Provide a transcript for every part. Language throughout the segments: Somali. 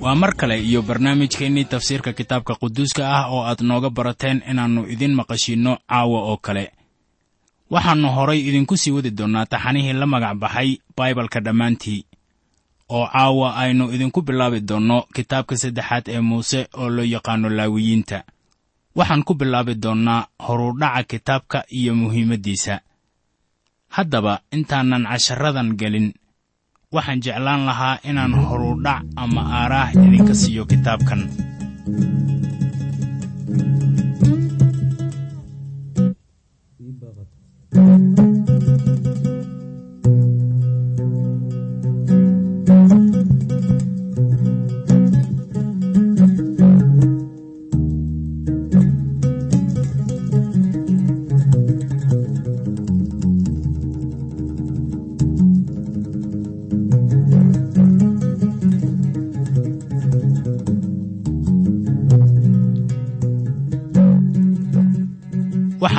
waa mar kale iyo barnaamijkeennii tafsiirka kitaabka quduuska ah oo aad nooga barateen inaannu idin maqashiinno caawa oo kale. Waxaannu horay idinku sii wadi doonnaa taxanihii la magac baxay baibalka dhammaantii oo caawa aynu idinku bilaabi doonno kitaabka saddexaad ee muuse oo loo yaqaanno laawiyiinta. Waxaan ku bilaabi doonnaa horudhaca kitaabka iyo muhiimaddiisa. Haddaba intaanan casharadan gelin waxaan jeclaan lahaa inaan horudhac ama aaraah idinka siiyo kitaabkan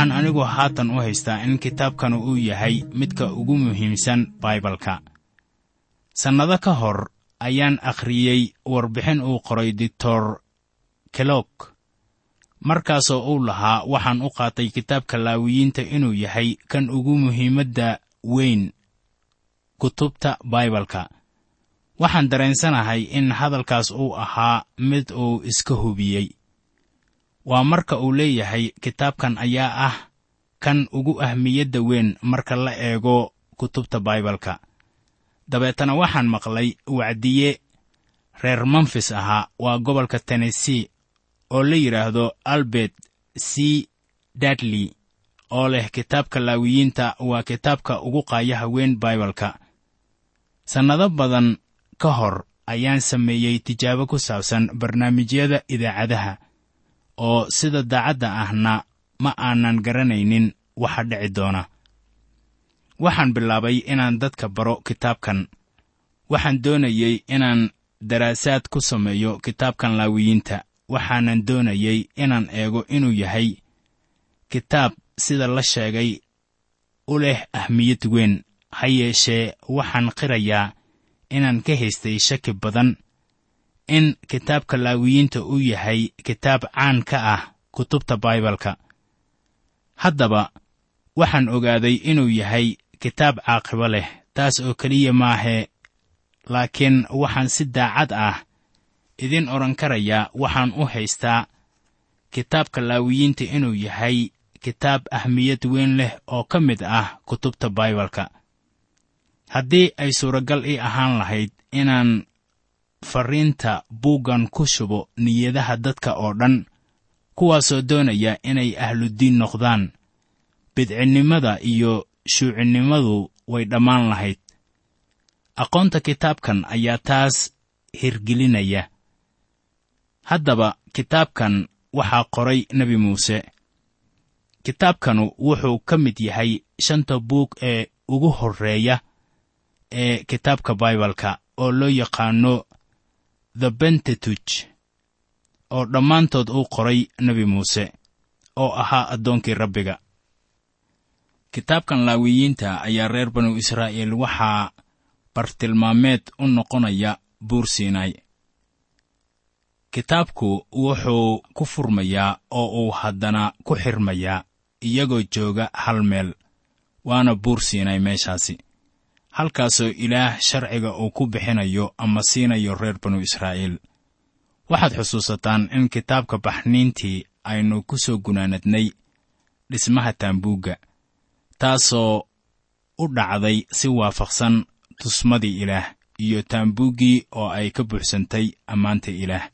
waxaan anigu haatan u haystaa in kitaabkanu uu yahay midka ugu muhiimsan baibalka sannado ka hor ayaan akhriyey warbixin uu qoray doctor kelog markaasoo uu lahaa waxaan u qaatay kitaabka laawiyiinta inuu yahay kan ugu muhiimadda weyn kutubta baibalka waxaan dareensanahay in hadalkaas uu ahaa mid uu iska hubiyey waa marka uu leeyahay kitaabkan ayaa ah kan ugu ahmiyadda weyn marka la eego kutubta baibalka dabeetana waxaan maqlay wacdiye reer memfis ahaa waa gobolka tennessee oo la yidhaahdo albert c. Dadley oo leh kitaabka laawiyiinta waa kitaabka ugu qaayaha weyn baibalka sannado badan ka hor ayaan sameeyey tijaabo ku saabsan barnaamijyada idaacadaha oo sida daacadda ahna ma aanan garanaynin waxa dhici doona. Waxaan bilaabay inaan dadka baro kitaabkan. Waxaan doonayey inaan daraasaad ku sameeyo kitaabkan laawiyiinta. Waxaanan doonayey inaan eego inuu yahay kitaab sida la sheegay u leh ahmiyad weyn. Ha yeeshee waxaan qirayaa inaan ka haystay shaki badan in kitaabka laawiyiinta uu yahay kitaab caan ka ah kutubta baibalka haddaba waxaan ogaaday inuu yahay kitaab caaqibo leh taas oo keliya maahee laakiin waxaan si daacad ah idin odhan karayaa waxaan u haystaa kitaabka laawiyiinta inuu yahay kitaab ahmiyad weyn leh oo ka mid ah kutubta baibalka haddii ay suuragal ii ahaan lahayd inaan farriinta buuggan ku shubo niyadaha dadka oo dhan kuwaasoo doonaya inay ahluddiin noqdaan. Bidcinnimada iyo shuucinnimadu way dhammaan lahayd. Aqoonta kitaabkan ayaa taas hirgelinaya. Haddaba kitaabkan waxaa qoray nebi muuse. Kitaabkanu wuxuu ka mid yahay shanta buug ee ugu horreeya ee kitaabka baibalka oo loo yaqaanno the bentetuj oo dhammaantood uu qoray nebi muuse oo ahaa addoonkii rabbiga. Kitaabkan laawiyiinta ayaa reer banu israa'iil waxaa bartilmaameed u noqonaya buur siinay kitaabku wuxuu ku furmayaa oo uu haddana ku xirmayaa iyagoo jooga hal meel waana buur siinay meeshaasi halkaasoo ilaah sharciga uu ku bixinayo ama siinayo reer banu israa'iil. Waxaad xusuusataan in kitaabka baxniintii aynu ku soo gunaanadnay dhismaha taambuugga taasoo u dhacday si waafaqsan tusmadii ilaah iyo taambuuggii oo ay ka buuxsantay ammaanta ilaah.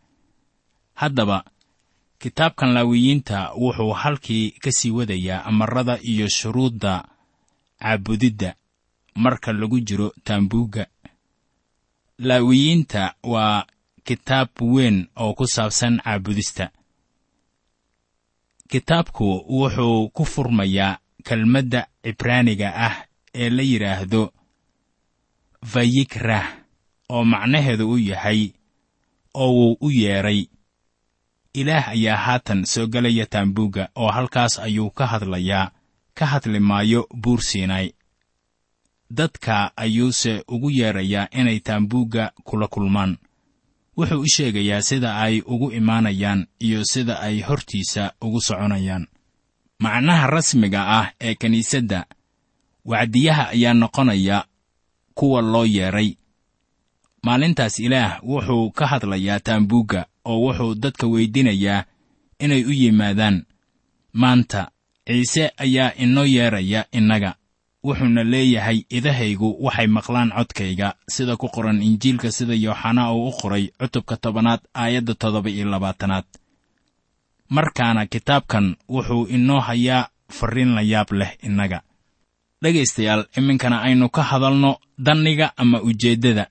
Haddaba kitaabkan laawiyiinta wuxuu halkii ka sii wadayaa amarada iyo shuruudda caabudidda marka lagu jiro taambuugga. Laawiyiinta waa kitaab weyn oo ku saabsan caabudista. Kitaabku wuxuu ku furmayaa kelmadda cibraaniga ah ee la yidhaahdo vayikrah oo macnaheedu u yahay oo wuu u yeedhay ilaah ayaa haatan soo gelaya taambuugga oo halkaas ayuu ka hadlayaa ka hadli maayo buur siinay dadka ayuuse ugu yeedhayaa inay taambuugga kula kulmaan. Wuxuu u sheegayaa sida ay ugu imaanayaan iyo sida ay hortiisa ugu soconayaan. Macnaha rasmiga ah ee kiniisadda wacdiyaha ayaa noqonaya kuwa loo yeedhay maalintaas ilaah wuxuu ka hadlayaa taambuugga oo wuxuu dadka weydinayaa inay u yimaadaan. Maanta ciise ayaa inoo yeedhaya innaga wuxuuna leeyahay idahaygu waxay maqlaan codkayga sida ku qoran injiilka sida yooxanaa uu u qoray cutubka tobanaad aayadda toddoba iyo labaatanaad. Markaana kitaabkan wuxuu inoo hayaa farriin la yaab leh innaga. Dhegaystayaal iminkana aynu ka hadalno danniga ama ujeeddada.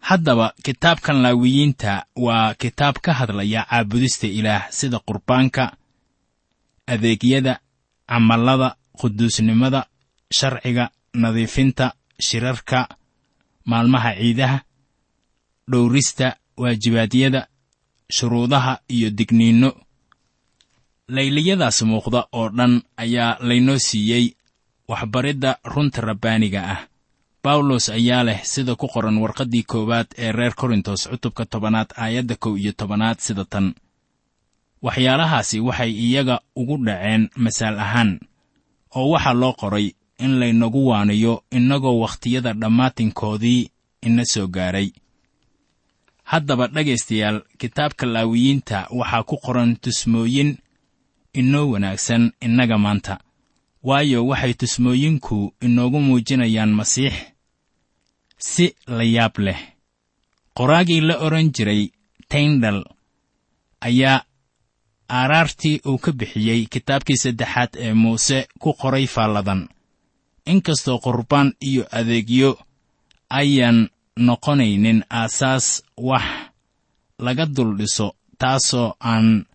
Haddaba kitaabkan laawiyiinta waa kitaab ka hadlaya caabudista ilaah sida qurbaanka adeegyada camallada quduusnimada sharciga nadiifinta shirarka maalmaha ciidaha dhowrista waajibaadyada shuruudaha iyo digniinno. Layliyadaas muuqda oo dhan ayaa laynoo siiyey waxbaridda runta rabbaaniga ah. Bawlos ayaa leh sida ku qoran warqaddii koowaad ee reer korintos cutubka tobanaad aayadda kow iyo tobanaad sida tan. Waxyaalahaasi waxay iyaga ugu dhaceen masaal ahaan oo waxaa loo qoray in laynagu waaniyo innagoo wakhtiyada dhammaatinkoodii ina soo gaaray. Haddaba dhegaystayaal kitaabka laawiyiinta waxaa ku qoran tusmooyin inoo wanaagsan innaga maanta. Waayo waxay tusmooyinku inoogu muujinayaan masiix si la yaab leh. Qoraagii la odhan jiray tayndal ayaa aaraartii uu ka bixiyey kitaabkii saddexaad ee muuse ku qoray faalladan inkastoo qurbaan iyo adeegyo ayaan noqonaynin aasaas wax laga dul dhiso taasoo aan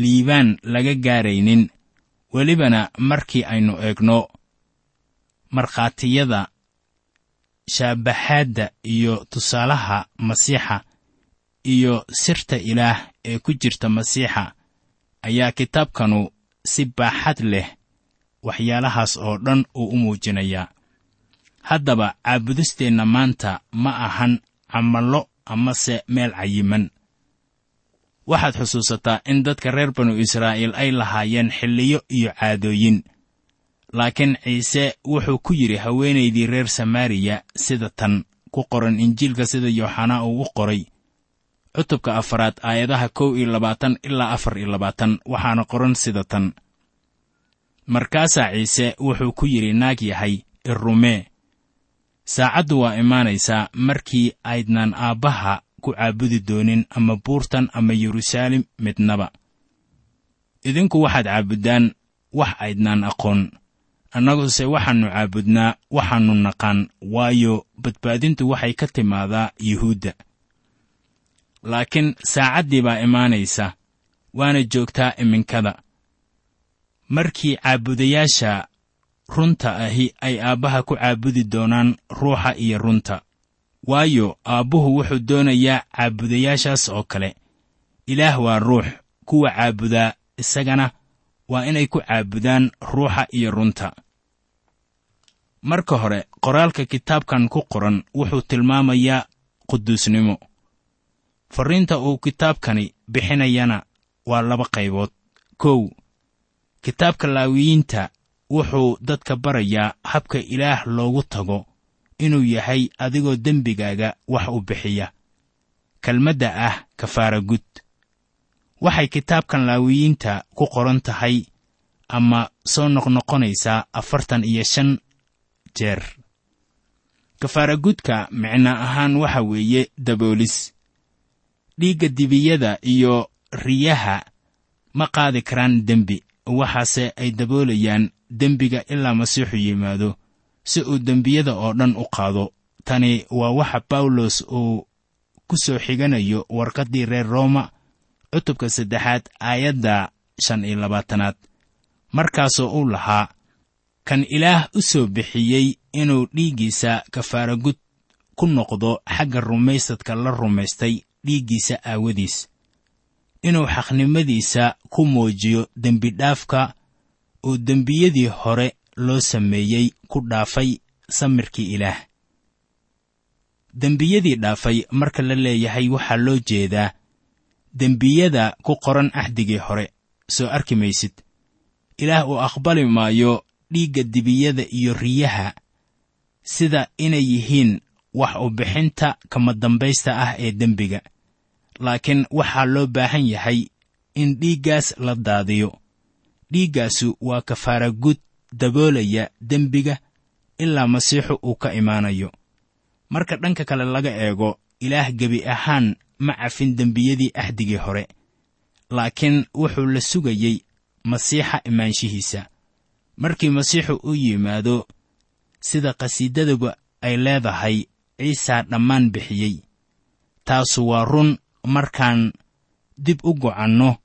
liibaan laga gaaraynin. Welibana markii aynu eegno markhaatiyada shaabaxaadda iyo tusaalaha masiixa iyo sirta ilaah ee ku jirta masiixa ayaa kitaabkanu si baaxad leh waxyaalahaas oo dhan uu u muujinayaa haddaba caabudisteenna maanta ma ahan camallo amase meel cayiman. Waxaad xusuusataa in dadka reer banu israa'iil ay lahaayeen xilliyo iyo caadooyin. Laakiin ciise wuxuu ku yidhi haweenaydii reer samaariya sida tan ku qoran injiilka sida yooxanaa uu u qoray. Cutubka afaraad aayadaha kow iyo labaatan ilaa afar iyo labaatan waxaana qoran sida tan markaasaa ciise wuxuu ku yidhi naag yahay irrumee saacaddu waa imaanaysaa markii aydnaan aabbaha ku caabudi doonin ama buurtan ama yeruusaalem midnaba. Idinku waxaad caabuddaan wax aydnaan aqoon annaguse waxaannu caabudnaa waxaannu naqaan waayo badbaadintu waxay ka timaadaa yuhuudda. Laakiin saacaddii baa imaanaysa waana joogtaa iminkada markii caabudayaasha runta ahi ay aabbaha ku caabudi doonaan ruuxa iyo runta. Waayo aabbuhu wuxuu doonayaa caabudayaashaas oo kale. Ilaah waa ruux kuwa caabudaa isagana waa inay ku caabudaan ruuxa iyo runta. Marka hore qoraalka kitaabkan ku qoran wuxuu tilmaamayaa quduusnimo. Farriinta uu kitaabkani bixinayana waa laba qaybood. Kow kitaabka laawiyiinta wuxuu dadka barayaa habka ilaah loogu tago inuu yahay adigoo dembigaaga wax u bixiya. Kelmadda ah kafaara gud. Waxay kitaabkan laawiyiinta ku qoran tahay ama soo noqnoqonaysaa afartan iyo shan jeer. Kafaaragudka micno ahaan waxa weeye daboolis. Dhiigga dibiyada iyo riyaha ma qaadi karaan dembi waxaase ay daboolayaan dembiga ilaa masiixu yimaado si uu dembiyada oo dhan u qaado. Tani waa waxa bawlos uu ku soo xiganayo warqaddii reer rooma cutubka saddexaad aayadda shan iyo labaatanaad. Markaasoo uu lahaa kan ilaah u soo bixiyey inuu dhiiggiisa kafaaragud ku noqdo xagga rumaysadka la rumaystay dhiiggiisa aawadiis inuu xaqnimadiisa ku muujiyo dembidhaafka uu dembiyadii hore loo sameeyey ku dhaafay samirkii ilaah. Dembiyadii dhaafay marka la leeyahay waxaa loo jeedaa dembiyada ku qoran axdigii hore. Soo arki maysid ilaah uu aqbali maayo dhiigga dibiyada iyo riyaha sida inay yihiin wax u bixinta kama dambaysta ah ee dembiga laakiin waxaa loo baahan yahay in dhiiggaas la daadiyo. Dhiiggaasu waa kafaara gud daboolaya dembiga ilaa masiixu uu ka imaanayo. Marka dhanka kale laga eego ilaah gebi ahaan ma cafin dembiyadii axdigii hore laakiin wuxuu la sugayey masiixa imaanshihiisa. Markii masiixu u yimaado sida qhasiidaduba ay leedahay ciisaa dhammaan bixiyey. Taasu waa run markaan dib u gocanno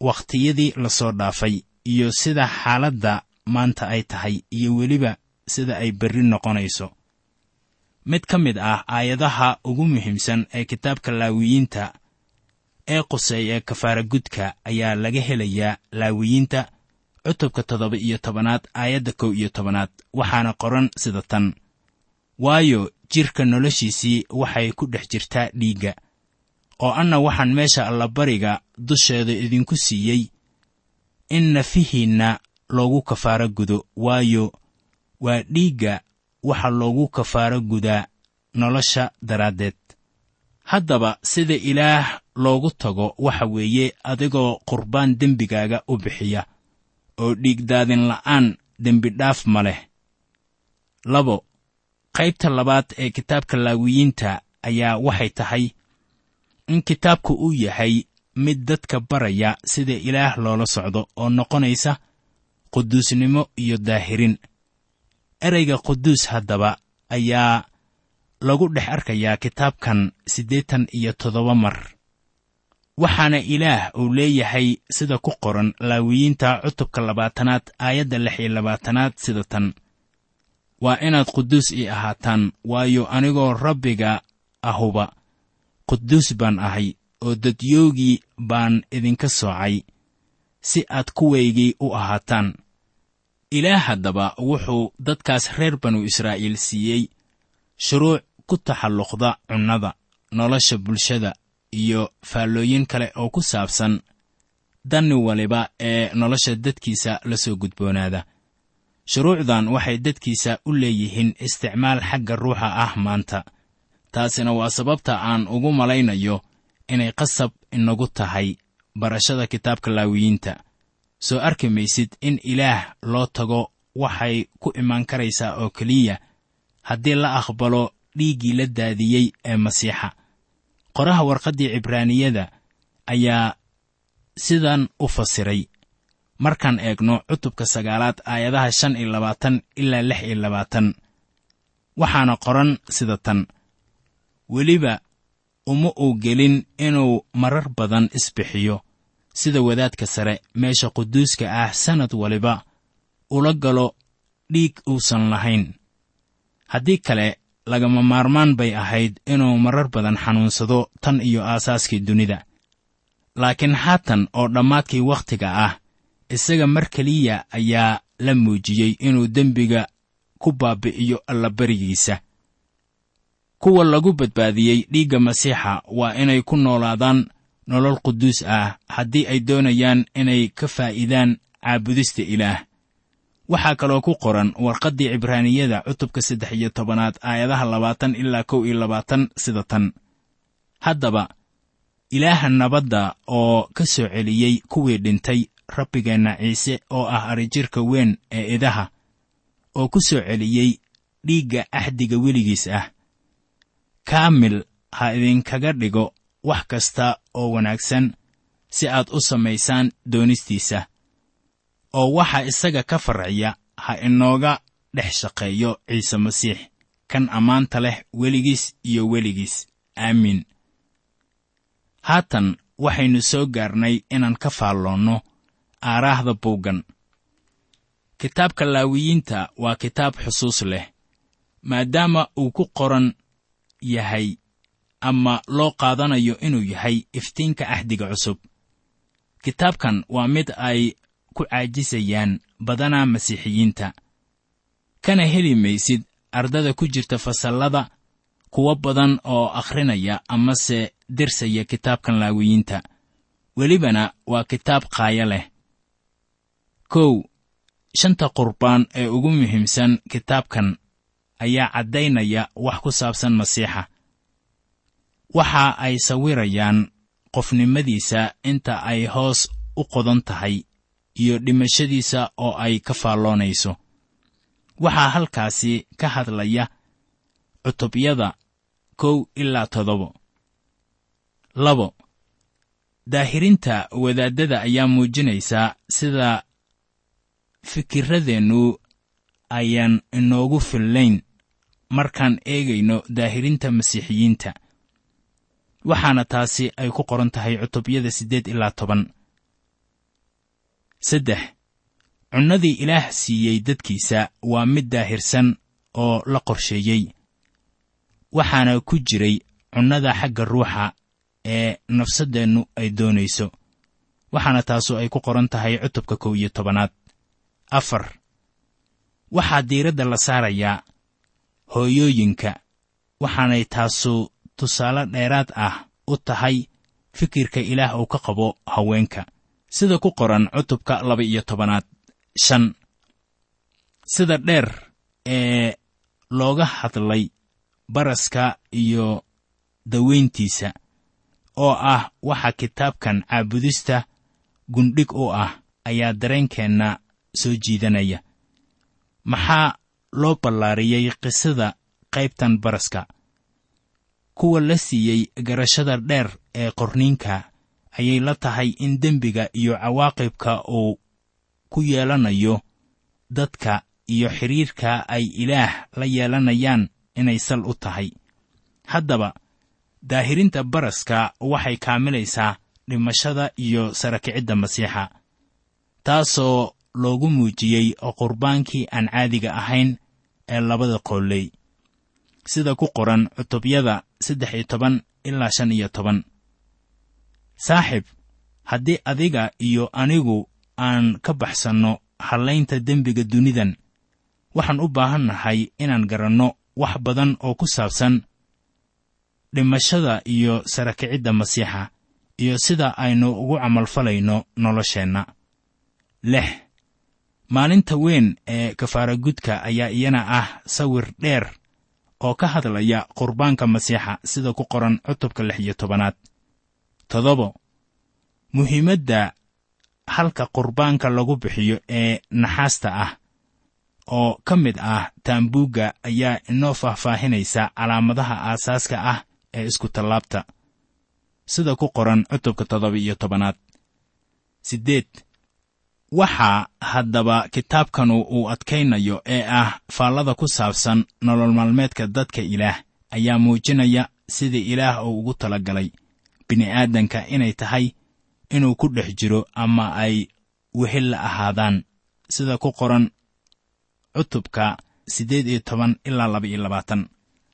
wakhtiyadii la soo dhaafay iyo sida xaaladda maanta ay tahay iyo weliba sida ay berri noqonayso. Mid ka mid ah aayadaha ugu muhiimsan ee kitaabka laawiyiinta ee quseeya kafaaragudka ayaa laga helayaa laawiyiinta cutubka toddoba iyo tobanaad aayadda kow iyo tobanaad waxaana qoran sida tan. Waayo jidhka noloshiisii waxay ku dhex jirtaa dhiigga oo anna waxaan meesha allabariga dusheeda idinku siiyey in nafihiinna loogu kafaaro gudo waayo waa dhiigga waxa loogu kafaaro gudaa nolosha daraaddeed. Haddaba sida ilaah loogu tago waxa weeye adigoo qurbaan dembigaaga u bixiya oo dhiigdaadin la'aan dembidhaaf ma leh. Labo qaybta labaad ee kitaabka laawiyiinta ayaa waxay tahay in kitaabku uu yahay mid dadka baraya sida ilaah loola socdo oo noqonaysa quduusnimo iyo daahirin. Ereyga quduus haddaba ayaa lagu dhex arkayaa kitaabkan siddeetan iyo toddoba mar waxaana ilaah uu leeyahay sida ku qoran laawiyiinta cutubka labaatanaad aayadda lix iyo labaatanaad sida tan. Waa inaad quduus ii ahaataan waayo anigoo rabbiga ahuba quduus baan ahay oo dadyoogii baan idinka soocay si aad kuwaygii u ahaataan. Ilaah haddaba wuxuu dadkaas reer banu israa'iil siiyey shuruuc ku taxalluqda cunnada nolosha bulshada iyo faallooyin kale oo ku saabsan danni waliba ee nolosha dadkiisa la soo gudboonaada. Shuruucdan waxay dadkiisa u leeyihiin isticmaal xagga ruuxa ah maanta taasina waa sababta aan ugu malaynayo inay qasab inagu tahay barashada kitaabka laawiyiinta. Soo arki maysid in ilaah loo tago waxay ku imaan karaysaa oo keliya haddii la aqbalo dhiiggii la daadiyey ee masiixa. Qoraha warqaddii cibraaniyada ayaa sidan u fasiray. Markaan eegno cutubka sagaalaad aayadaha shan iyo labaatan ilaa lix iyo labaatan waxaana qoran sida tan weliba uma uu gelin inuu marar badan isbixiyo. Sida wadaadka sare meesha quduuska ah sannad waliba ula galo dhiig uusan lahayn. Haddii kale lagama maarmaan bay ahayd inuu marar badan xanuunsado tan iyo aasaaskii dunida. Laakiin haatan oo dhammaadkii wakhtiga ah isaga mar keliya ayaa la muujiyey inuu dembiga ku baabi'iyo allabarigiisa kuwa lagu badbaadiyey dhiigga masiixa waa inay ku noolaadaan nolol quduus ah haddii ay doonayaan inay ka faa'iidaan caabudista ilaah. Waxaa kaloo ku qoran warqaddii cibraaniyada cutubka saddex iyo tobanaad aayadaha labaatan ilaa kow iyo labaatan sida tan. Haddaba ilaaha nabadda oo ka soo celiyey kuwii dhintay rabbigeenna ciise oo ah arijirka weyn ee idaha oo ku soo celiyey dhiigga axdiga weligiis ah kaamil ha idinkaga dhigo wax kasta oo wanaagsan si aad u samaysaan doonistiisa oo waxa isaga ka farciya ha inooga dhex shaqeeyo ciise masiix kan ammaanta leh weligiis iyo weligiis. Aamiin haatan waxaynu soo gaarnay inaan ka faalloonno aaraahda buuggan. Kitaabka laawiyiinta waa kitaab xusuus leh maadaama uu ku qoran yahay ama loo qaadanayo inuu yahay iftiinka axdiga cusub. Kitaabkan waa mid ay ku caajisayaan badanaa masiixiyiinta kana heli maysid ardada ku jirta fasallada kuwo badan oo akhrinaya amase dirsaya kitaabkan laawiyiinta. Welibana waa kitaab qaaya leh. Kow shanta qurbaan ee ugu muhiimsan kitaabkan ayaa caddaynaya wax ku saabsan masiixa. Waxa ay sawirayaan qofnimadiisa inta ay hoos u qodan tahay iyo dhimashadiisa oo ay ka faalloonayso waxaa halkaasi ka hadlaya cutubyada kow ilaa toddobo. Labo daahirinta wadaaddada ayaa muujinaysaa sida fikiradeennu ayaan inoogu fillayn markaan eegayno daahirinta masiixiyiinta. Waxaana taasi ay ku qoran tahay cutubyada siddeed ilaa toban. Saddex cunnadii ilaah siiyey dadkiisa waa mid daahirsan oo la qorsheeyey. Waxaana ku jiray cunnada xagga ruuxa ee nafsaddeennu ay doonayso. Waxaana taasu ay ku qoran tahay cutubka kow iyo tobanaad. Afar waxaa diiradda la saarayaa hooyooyinka. Waxaanay taasu tusaale dheeraad ah u tahay fikirka ilaah uu ka qabo haweenka. Sida ku qoran cutubka laba iyo tobanaad shan. Sida dheer ee looga hadlay baraska iyo dawayntiisa oo ah waxa kitaabkan caabudista gundhig u ah ayaa dareenkeenna soo jiidanaya. Maxaa loo ballaariyey qisada qaybtan baraska. Kuwa la siiyey garashada dheer ee qorniinka ayay la tahay in dembiga iyo cawaaqibka uu ku yeelanayo dadka iyo xidhiirka ay ilaah la yeelanayaan inay sal u tahay. Haddaba daahirinta baraska waxay kaamilaysaa dhimashada iyo sarakicidda masiixa taasoo loogu muujiyey qurbaankii aan caadiga ahayn ee labada qooley sida ku qoran cutubyada saddex iyo toban ilaa shan iyo toban. Saaxib haddii adiga iyo anigu aan ka baxsanno hallaynta dembiga dunidan waxaan u baahan nahay inaan garanno wax badan oo ku saabsan dhimashada iyo sarakicidda masiixa iyo sida aynu ugu camalfalayno nolosheenna maalinta weyn ee kafaaragudka ayaa iyana ah sawir dheer oo ka hadlaya qurbaanka masiixa sida ku qoran cutubka lix iyo tobanaad. Toddobo muhiimadda halka qurbaanka lagu bixiyo ee naxaasta ah oo ka mid ah taambuugga ayaa inoo faahfaahinaysa calaamadaha aasaaska ah ee iskutallaabta sida ku qoran cutubka toddoba iyo tobanaad. Siddeed waxaa haddaba kitaabkanu uu adkaynayo ee ah faallada ku saabsan nolol maalmeedka dadka ilaah ayaa muujinaya sida ilaah uu ugu talagalay bini'aadanka inay tahay inuu ku dhex jiro ama ay wehel la ahaadaan sida ku qoran cutubka siddeed iyo toban ilaa laba iyo labaatan.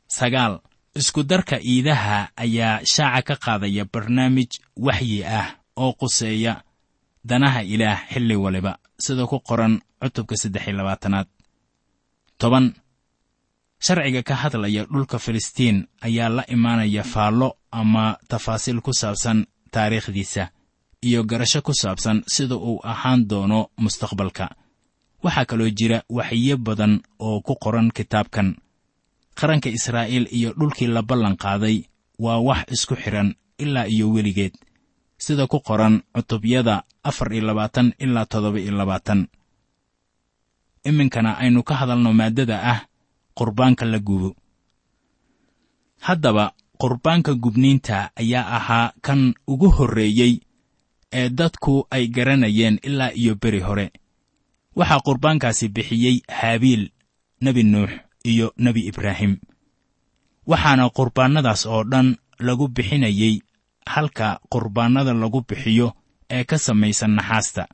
Sagaal iskudarka iidaha ayaa shaaca ka qaadaya barnaamij waxyi ah oo quseeya danaha ilaah xilli waliba sida ku qoran cutubka saddex iyo labaatanaad. Toban sharciga ka hadlaya dhulka filistiin ayaa la imaanaya faallo ama tafaasiil ku saabsan taariikhdiisa iyo garasho ku saabsan sida uu ahaan doono mustaqbalka. Waxaa kaloo jira waxyo badan oo ku qoran kitaabkan. Qaranka israa'iil iyo dhulkii la ballan qaaday waa wax isku xidhan ilaa iyo weligeed sida ku qoran cutubyada afar iyo labaatan ilaa toddoba iyo labaatan. Iminkana aynu ka hadalno maaddada ah qurbaanka la gubo. Haddaba qurbaanka gubniinta ayaa ahaa kan ugu horreeyey ee dadku ay garanayeen ilaa iyo beri hore. Waxaa qurbaankaasi bixiyey haabiil nebi nuux iyo nebi ibraahim. Waxaana qurbaannadaas oo dhan lagu bixinayey halka qurbaannada lagu bixiyo ee ka samaysan naxaasta.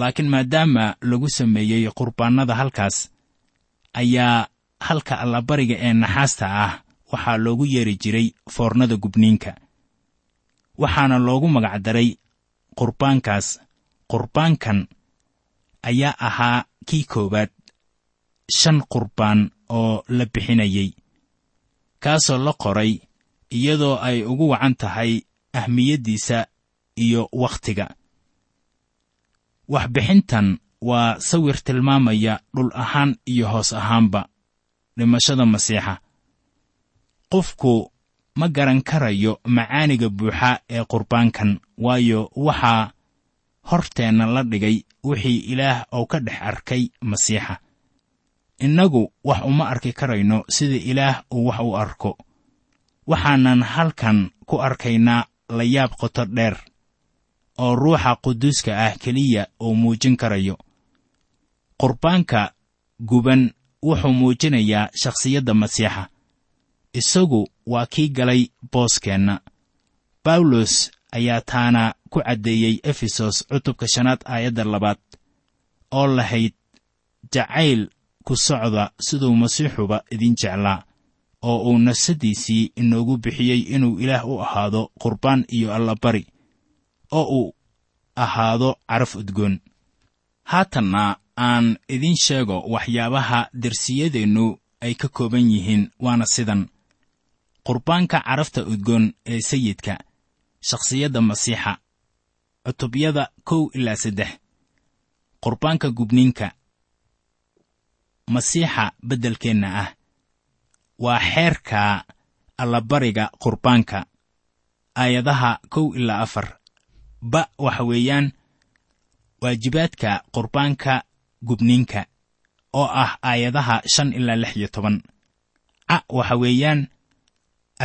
Laakiin maadaama lagu sameeyey qurbaannada halkaas ayaa halka allabariga ee naxaasta ah waxaa loogu yeeri jiray foornada gubniinka. Waxaana loogu magacdaray qurbaankaas. Qurbaankan ayaa ahaa kii koowaad shan qurbaan oo la bixinayey kaasoo la qoray iyadoo ay ugu wacan tahay ahmiyaddiisa iyo wakhtiga. Waxbixintan waa sawir tilmaamaya dhul ahaan iyo hoos ahaanba. Dhimashada masiixa. Qofku ma garan karayo macaaniga buuxa ee qurbaankan waayo waxaa horteenna la dhigay wixii ilaah oo ka dhex arkay masiixa. Innagu wax uma arki karayno sida ilaah uu wax u arko waxaanan halkan ku arkaynaa layaab qoto dheer oo ruuxa quduuska ah keliya uu muujin karayo. Qurbaanka guban wuxuu muujinayaa shakhsiyadda masiixa. Isagu waa kii galay booskeenna. Bawlos ayaa taana ku caddeeyey efesos cutubka shanaad aayadda labaad oo lahayd jacayl ku socda siduu masiixuba idin jeclaa oo uu nafsaddiisii inoogu bixiyey inuu ilaah u ahaado qurbaan iyo allabari oo uu ahaado caraf udgoon. Haatanna aan idin sheego waxyaabaha dersiyadeennu ay ka kooban yihiin waana sidan. Qurbaanka carafta udgoon ee sayidka shakhsiyadda masiixa cutubyada kow ilaa saddex. Qurbaanka gubniinka masiixa beddelkeenna ah waa xeerka allabariga qurbaanka aayadaha kow ilaa afar. Ba waxa weeyaan waajibaadka qurbaanka gubniinka oo ah aayadaha shan ilaa lix iyo toban. Ca waxa weeyaan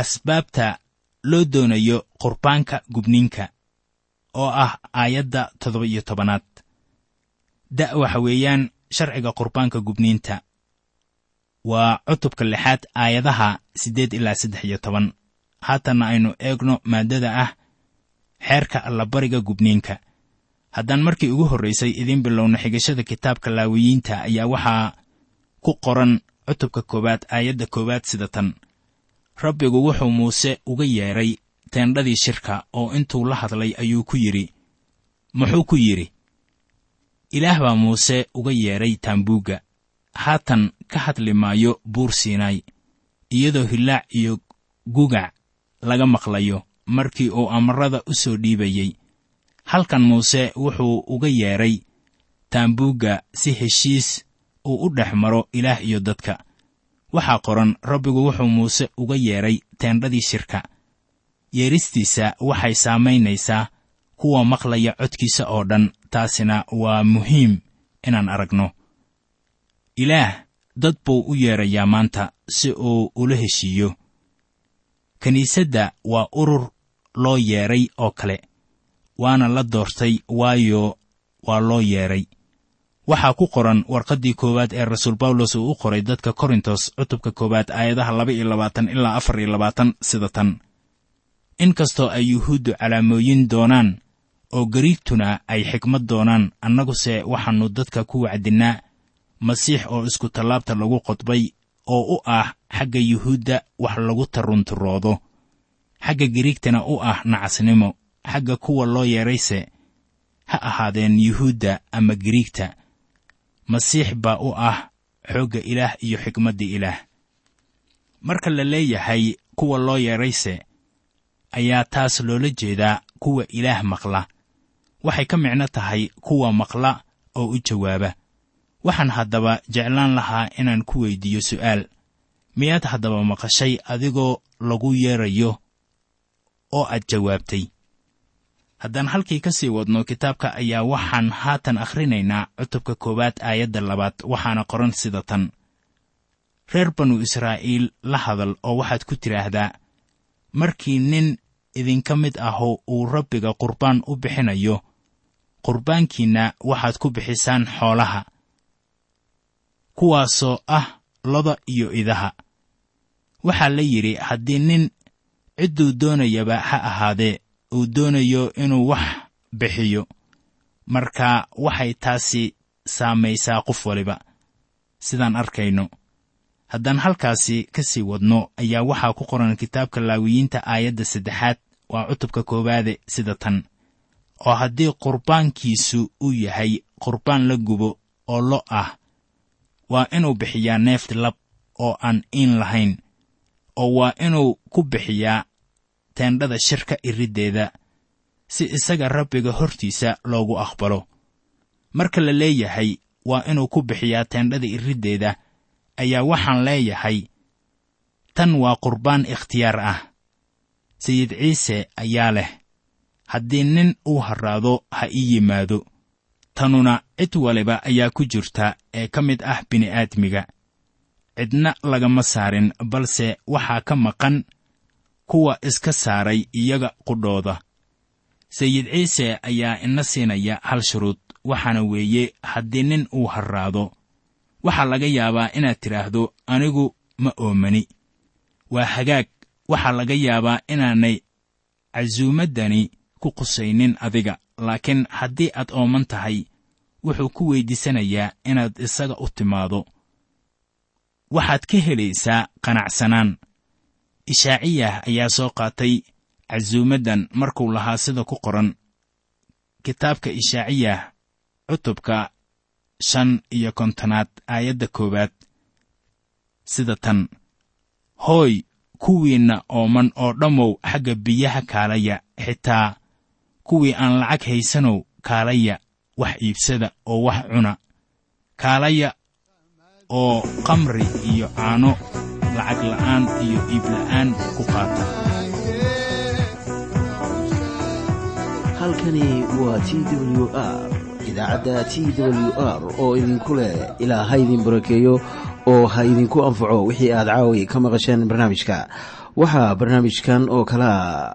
asbaabta loo doonayo qurbaanka gubniinka oo ah aayadda toddoba iyo tobanaad. Da' waxa weeyaan sharciga qurbaanka gubniinta waa cutubka lixaad aayadaha siddeed ilaa saddex iyo toban. Haatanna aynu eegno maaddada ah xeerka allabariga gubniinka. Haddaan markii ugu horraysay idiin bilowna xigashada kitaabka laawiyiinta ayaa waxaa ku qoran cutubka koowaad aayadda koowaad sida tan. Rabbigu wuxuu muuse uga yeedhay teendhadii shirka oo intuu la hadlay ayuu ku yidhi muxuu ku yidhi ilaah baa muuse uga yeedhay taambuugga haatan ka hadli maayo buur siinaay iyadoo hillaac iyo gugac laga maqlayo markii uu amarada u soo dhiibayey halkan muuse wuxuu uga yeedhay taambuugga si heshiis uu u dhex maro ilaah iyo dadka. Waxaa qoran rabbigu wuxuu muuse uga yeedhay teendhadii shirka. Yeedhistiisa waxay saamaynaysaa kuwa maqlaya codkiisa oo dhan taasina waa muhiim inaan aragno ilaah dad buu u yeedrayaa maanta si uu ula heshiiyo. Kiniisadda waa urur loo yeedhay oo kale waana la doortay waayo waa loo yeedhay waxaa ku qoran warqaddii koowaad ee rasuul bawlos uu u qoray dadka korintos cutubka koowaad aayadaha laba iyo labaatan ilaa afar iyo labaatan sida tan. In kastoo ay yuhuuddu calaamooyin doonaan oo gariigtuna ay xikmad doonaan annaguse waxaannu dadka ku wacdinnaa masiix oo isku tallaabta lagu qodbay oo u ah xagga yuhuudda wax lagu tarunturoodo. Xagga gariigtana u ah nacasnimo. Xagga kuwa loo yeedrayse ha ahaadeen yuhuudda ama gariigta masiix baa u ah xoogga ilaah iyo xikmadda ilaah. Marka la leeyahay kuwa loo yeedrayse ayaa taas loola jeedaa kuwa ilaah maqla. Waxay ka micno tahay kuwa maqla oo u jawaaba waxaan haddaba jeclaan lahaa inaan ku weydiiyo su'aal. Miyaad haddaba maqashay adigoo lagu yeedrayo oo aad jawaabtay? Haddaan halkii ka sii wadno kitaabka ayaa waxaan haatan akhrinaynaa cutubka koowaad aayadda labaad waxaana qoran sida tan. Reer banu israa'iil la hadal oo waxaad ku tidhaahdaa markii nin idinka mid ahu uu rabbiga qurbaan u bixinayo qurbaankiinna waxaad ku bixisaan xoolaha kuwaasoo ah loda iyo idaha. Waxaa la yidhi haddii nin cidduu doonayaba ha ahaadee uu doonayo inuu wax bixiyo. Marka waxay taasi saamaysaa qof waliba. Sidaan arkayno haddaan halkaasi ka sii wadno ayaa waxaa ku qoran kitaabka laawiyiinta aayadda saddexaad waa cutubka koowaade sida tan. Oo haddii qurbaankiisu uu yahay qurbaan la gubo oo lo ah waa inuu bixiyaa neefti lab oo aan iin lahayn oo waa inuu ku bixiyaa teendhada shirka iriddeeda si isaga rabbiga hortiisa loogu aqbalo. Marka la leeyahay waa inuu ku bixiyaa teendhada iriddeeda ayaa waxaan leeyahay tan waa qurbaan ikhtiyaar ah. Sayid ciise ayaa leh haddii nin uu harraado ha ii yimaado tanuna cid waliba ayaa ku jirta ee ka mid ah bini'aadmiga. Cidna lagama saarin balse waxaa ka maqan kuwa iska saaray iyaga qudhooda. Sayid ciise ayaa ina siinaya hal shuruud waxaana weeye haddii nin uu harraado waxaa laga yaabaa inaad tidhaahdo anigu ma oomani. Waa hagaag waxaa laga yaabaa inaanay casuumaddani ku qusaynin adiga. Laakiin haddii aad ooman tahay wuxuu ku weyddiisanayaa inaad isaga u timaado. Waxaad ka helaysaa qanacsanaan. Ishaaciyah ayaa soo qaatay casuumaddan markuu lahaa sida ku qoran. Kitaabka ishaaciyah cutubka shan iyo kontonaad aayadda koowaad sida tan. Hooy kuwiinna ooman oo dhammow xagga biyaha kaalaya xitaa kuwii aan lacag haysanow kaalaya wax iibsada oo wax cuna. Kaalaya oo kamri iyo caano lacag la'aan iyo iibla'aan ku qaata. Halkani waa t w r idaacadda t w r oo idinku leh ilaa ha idin barakeeyo oo ha idinku anfaco wixii aad caawi ka maqasheen barnaamijka. Waxaa barnaamijkan oo kalea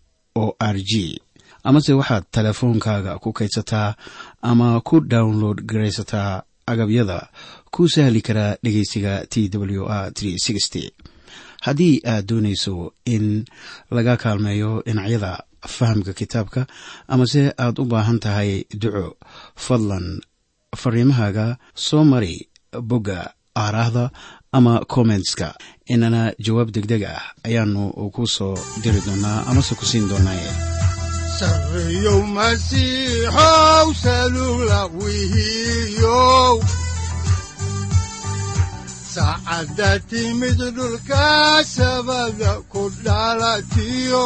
o r g. Amase waxaad teleefoonkaaga ku kaydsataa ama ku download garaysataa agabyada. Ku sahli karaa dhegeysiga t w r haddii aad doonayso in laga kaalmeeyo dhinacyada fahamka kitaabka amase aad u baahan tahay duco fadlan fariimahaaga soo mari bogga aaraahda ama kommentska inana jawaab deg deg ah ayaanu ku soo diri doonaa amase ku siin doonaaye. Saacadda timid dhulka sabada ku dhalatiyo